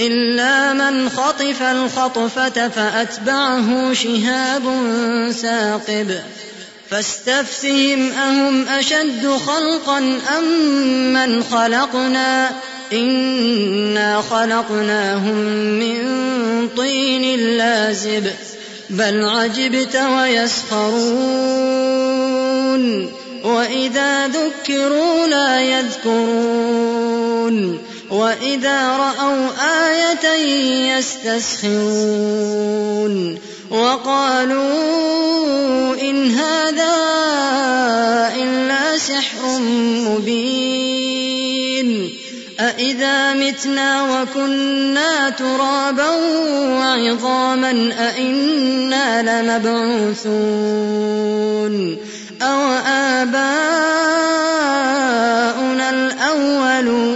إلا من خطف الخطفة فأتبعه شهاب ثاقب فاستفتهم أهم أشد خلقا أم من خلقنا؟ إنا خلقناهم من طين لازب. بل عجبت ويسخرون. وإذا ذكروا لا يذكرون. وإذا رأوا آية يستسخرون وقالوا إن هذا إلا سحر مبين أإذا متنا وكنا ترابا وعظاما أإنا لمبعوثون أو آباؤنا الأولون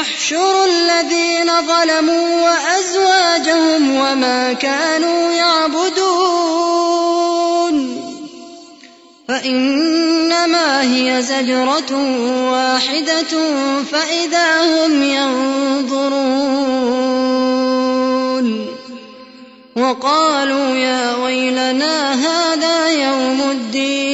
احشروا الذين ظلموا وأزواجهم وما كانوا يعبدون. فإنما هي زجرة واحدة فإذا هم ينظرون. وقالوا يا ويلنا هذا يوم الدين.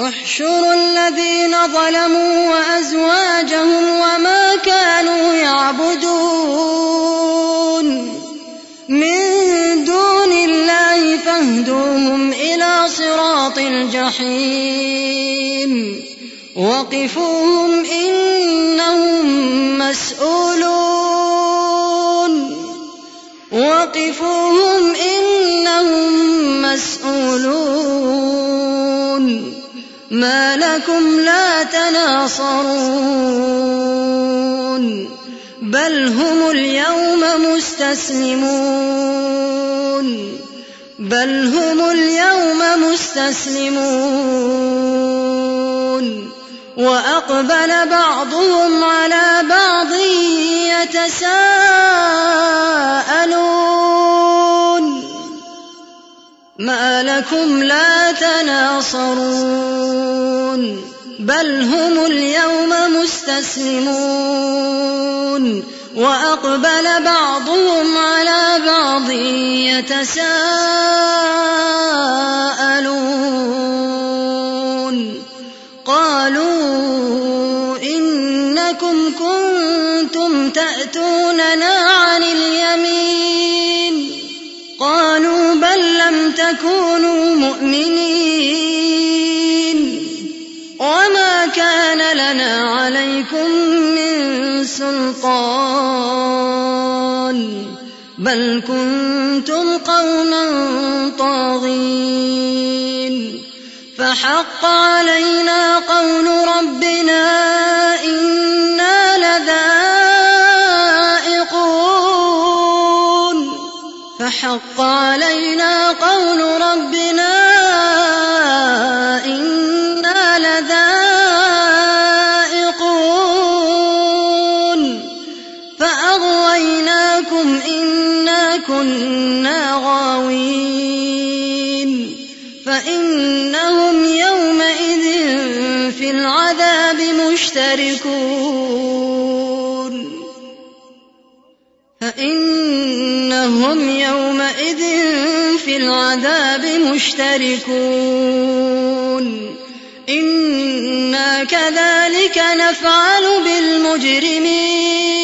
احشروا الذين ظلموا وأزواجهم وما كانوا يعبدون. من دون الله فاهدوهم إلى صراط الجحيم. وقفوهم إنهم مسؤولون. وقفوهم لكم لا تناصرون بل هم اليوم مستسلمون بل هم اليوم مستسلمون. وأقبل بعضهم على بعض يتساءلون. ما لكم لا تناصرون بل هم اليوم مستسلمون واقبل بعضهم على بعض يتساءلون قالوا انكم كنتم تاتوننا من سلطان بل كنتم قوما طاغين. فحق علينا قول ربنا إنا لذائقون. فحق علينا العذاب مشتركون. فإنهم يومئذ في العذاب مشتركون. إنا كذلك نفعل بالمجرمين.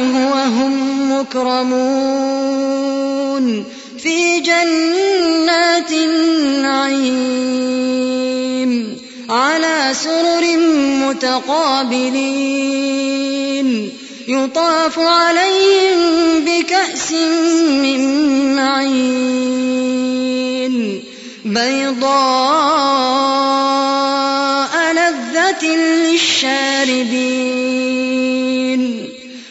فواكه وهم مكرمون في جنات النعيم على سرر متقابلين يطاف عليهم بكأس من معين بيضاء لذة للشاربين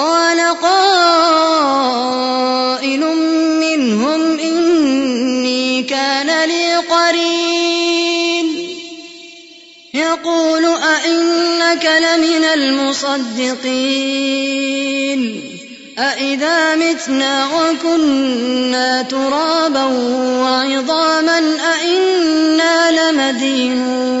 قال قائل منهم إني كان لي قرين. يقول أئنك لمن المصدقين. أإذا متنا وكنا ترابا وعظاما أئنا لمدينون.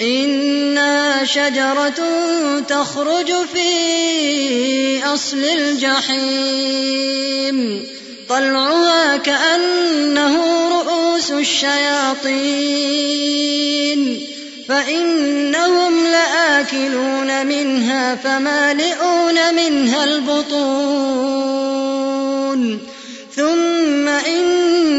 إنها شجرة تخرج في أصل الجحيم طلعها كأنه رؤوس الشياطين فإنهم لآكلون منها فمالئون منها البطون ثم إن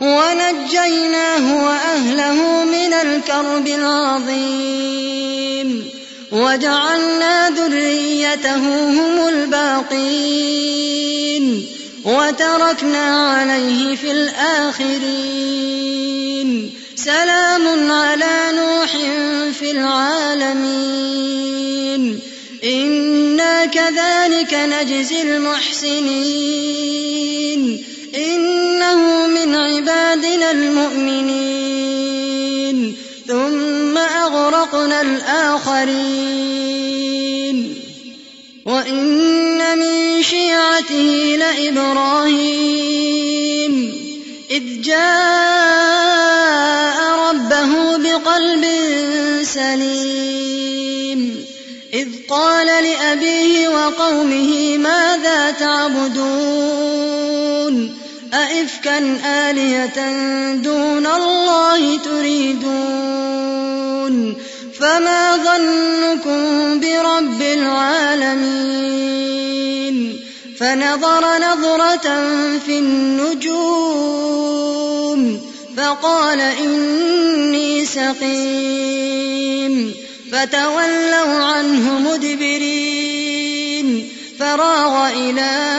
ونجيناه وأهله من الكرب العظيم. وجعلنا ذريته هم الباقين. وتركنا عليه في الآخرين. سلام على نوح في العالمين. إنا كذلك نجزي المحسنين. إنه من عبادنا المؤمنين. ثم أغرقنا الآخرين. وإن من شيعته لإبراهيم. إذ جاء ربه بقلب سليم. إذ قال لأبيه وقومه ماذا تعبدون؟ أئفكا آلهة دون الله تريدون فما ظنكم برب العالمين فنظر نظرة في النجوم فقال إني سقيم فتولوا عنه مدبرين فراغ إلى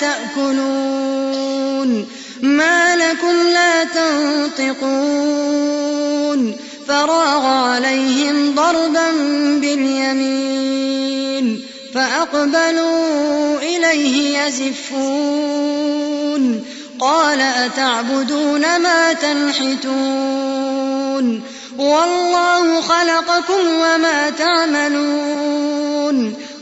تأكلون ما لكم لا تنطقون فراغ عليهم ضربا باليمين فأقبلوا إليه يزفون قال أتعبدون ما تنحتون والله خلقكم وما تعملون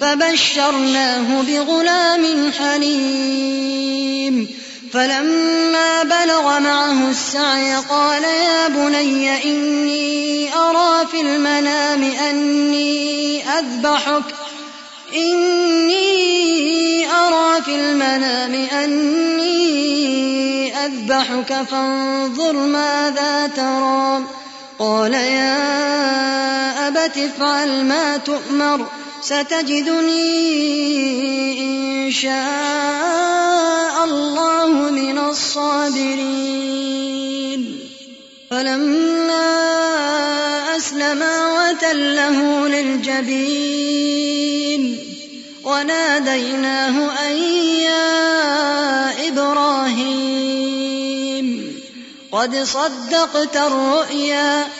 فبشرناه بغلام حليم. فلما بلغ معه السعي قال يا بني إني أرى في المنام أني أذبحك. إني أرى في المنام أني أذبحك فانظر ماذا ترى. قال يا أبت افعل ما تؤمر. ستجدني إن شاء الله من الصابرين. فلما أسلما وتله للجبين وناديناه أن يا إبراهيم قد صدقت الرؤيا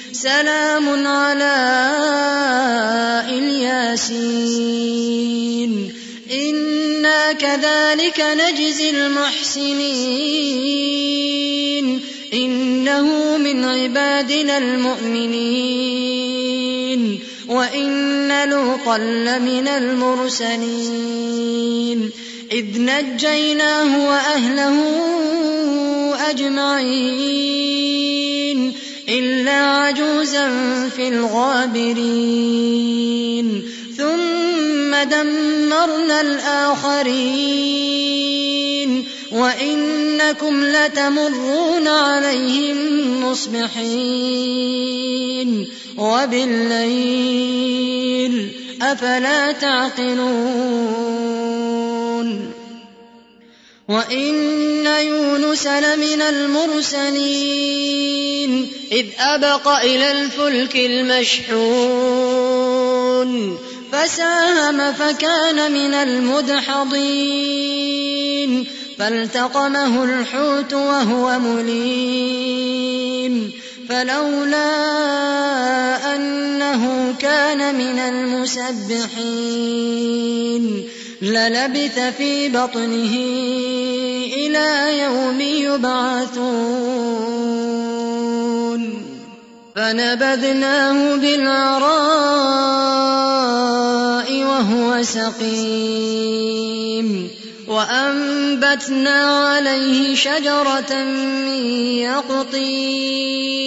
سلام على الياسين. إنا كذلك نجزي المحسنين. إنه من عبادنا المؤمنين. وإن لوطا لمن المرسلين. إذ نجيناه وأهله أجمعين. إلا عجوزا في الغابرين. ثم دمرنا الآخرين. وإنكم لتمرون عليهم مصبحين. وبالليل أفلا تعقلون. وإن يونس لمن المرسلين إذ أبق إلى الفلك المشحون فساهم فكان من المدحضين فالتقمه الحوت وهو مليم فلولا أنه كان من المسبحين للبث في بطنه إلى يوم يبعثون. فنبذناه بالعراء وهو سقيم. وأنبتنا عليه شجرة من يقطين.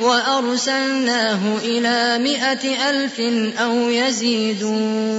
وأرسلناه إلى مائة ألف أو يزيدون.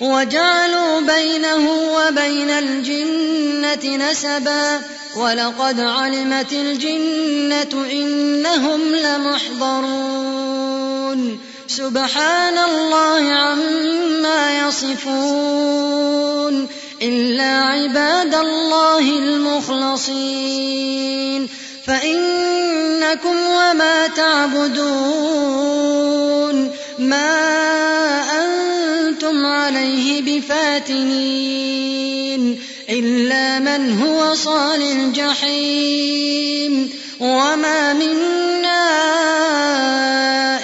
وجعلوا بينه وبين الجنة نسبا ولقد علمت الجنة إنهم لمحضرون. سبحان الله عما يصفون. إلا عباد الله المخلصين. فإنكم وما تعبدون. ما عليه بفاتنين إلا من هو صال الجحيم وما منا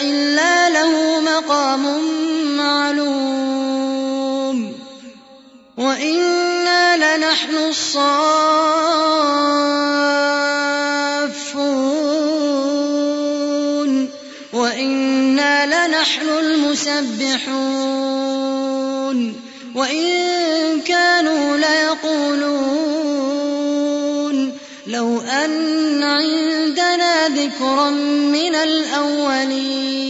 إلا له مقام معلوم وإنا لنحن الصافون ذكرا من الأولين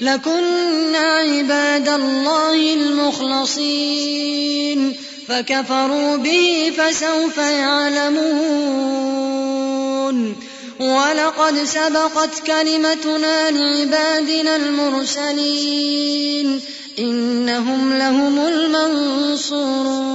لكنا عباد الله المخلصين فكفروا به فسوف يعلمون ولقد سبقت كلمتنا لعبادنا المرسلين إنهم لهم المنصورون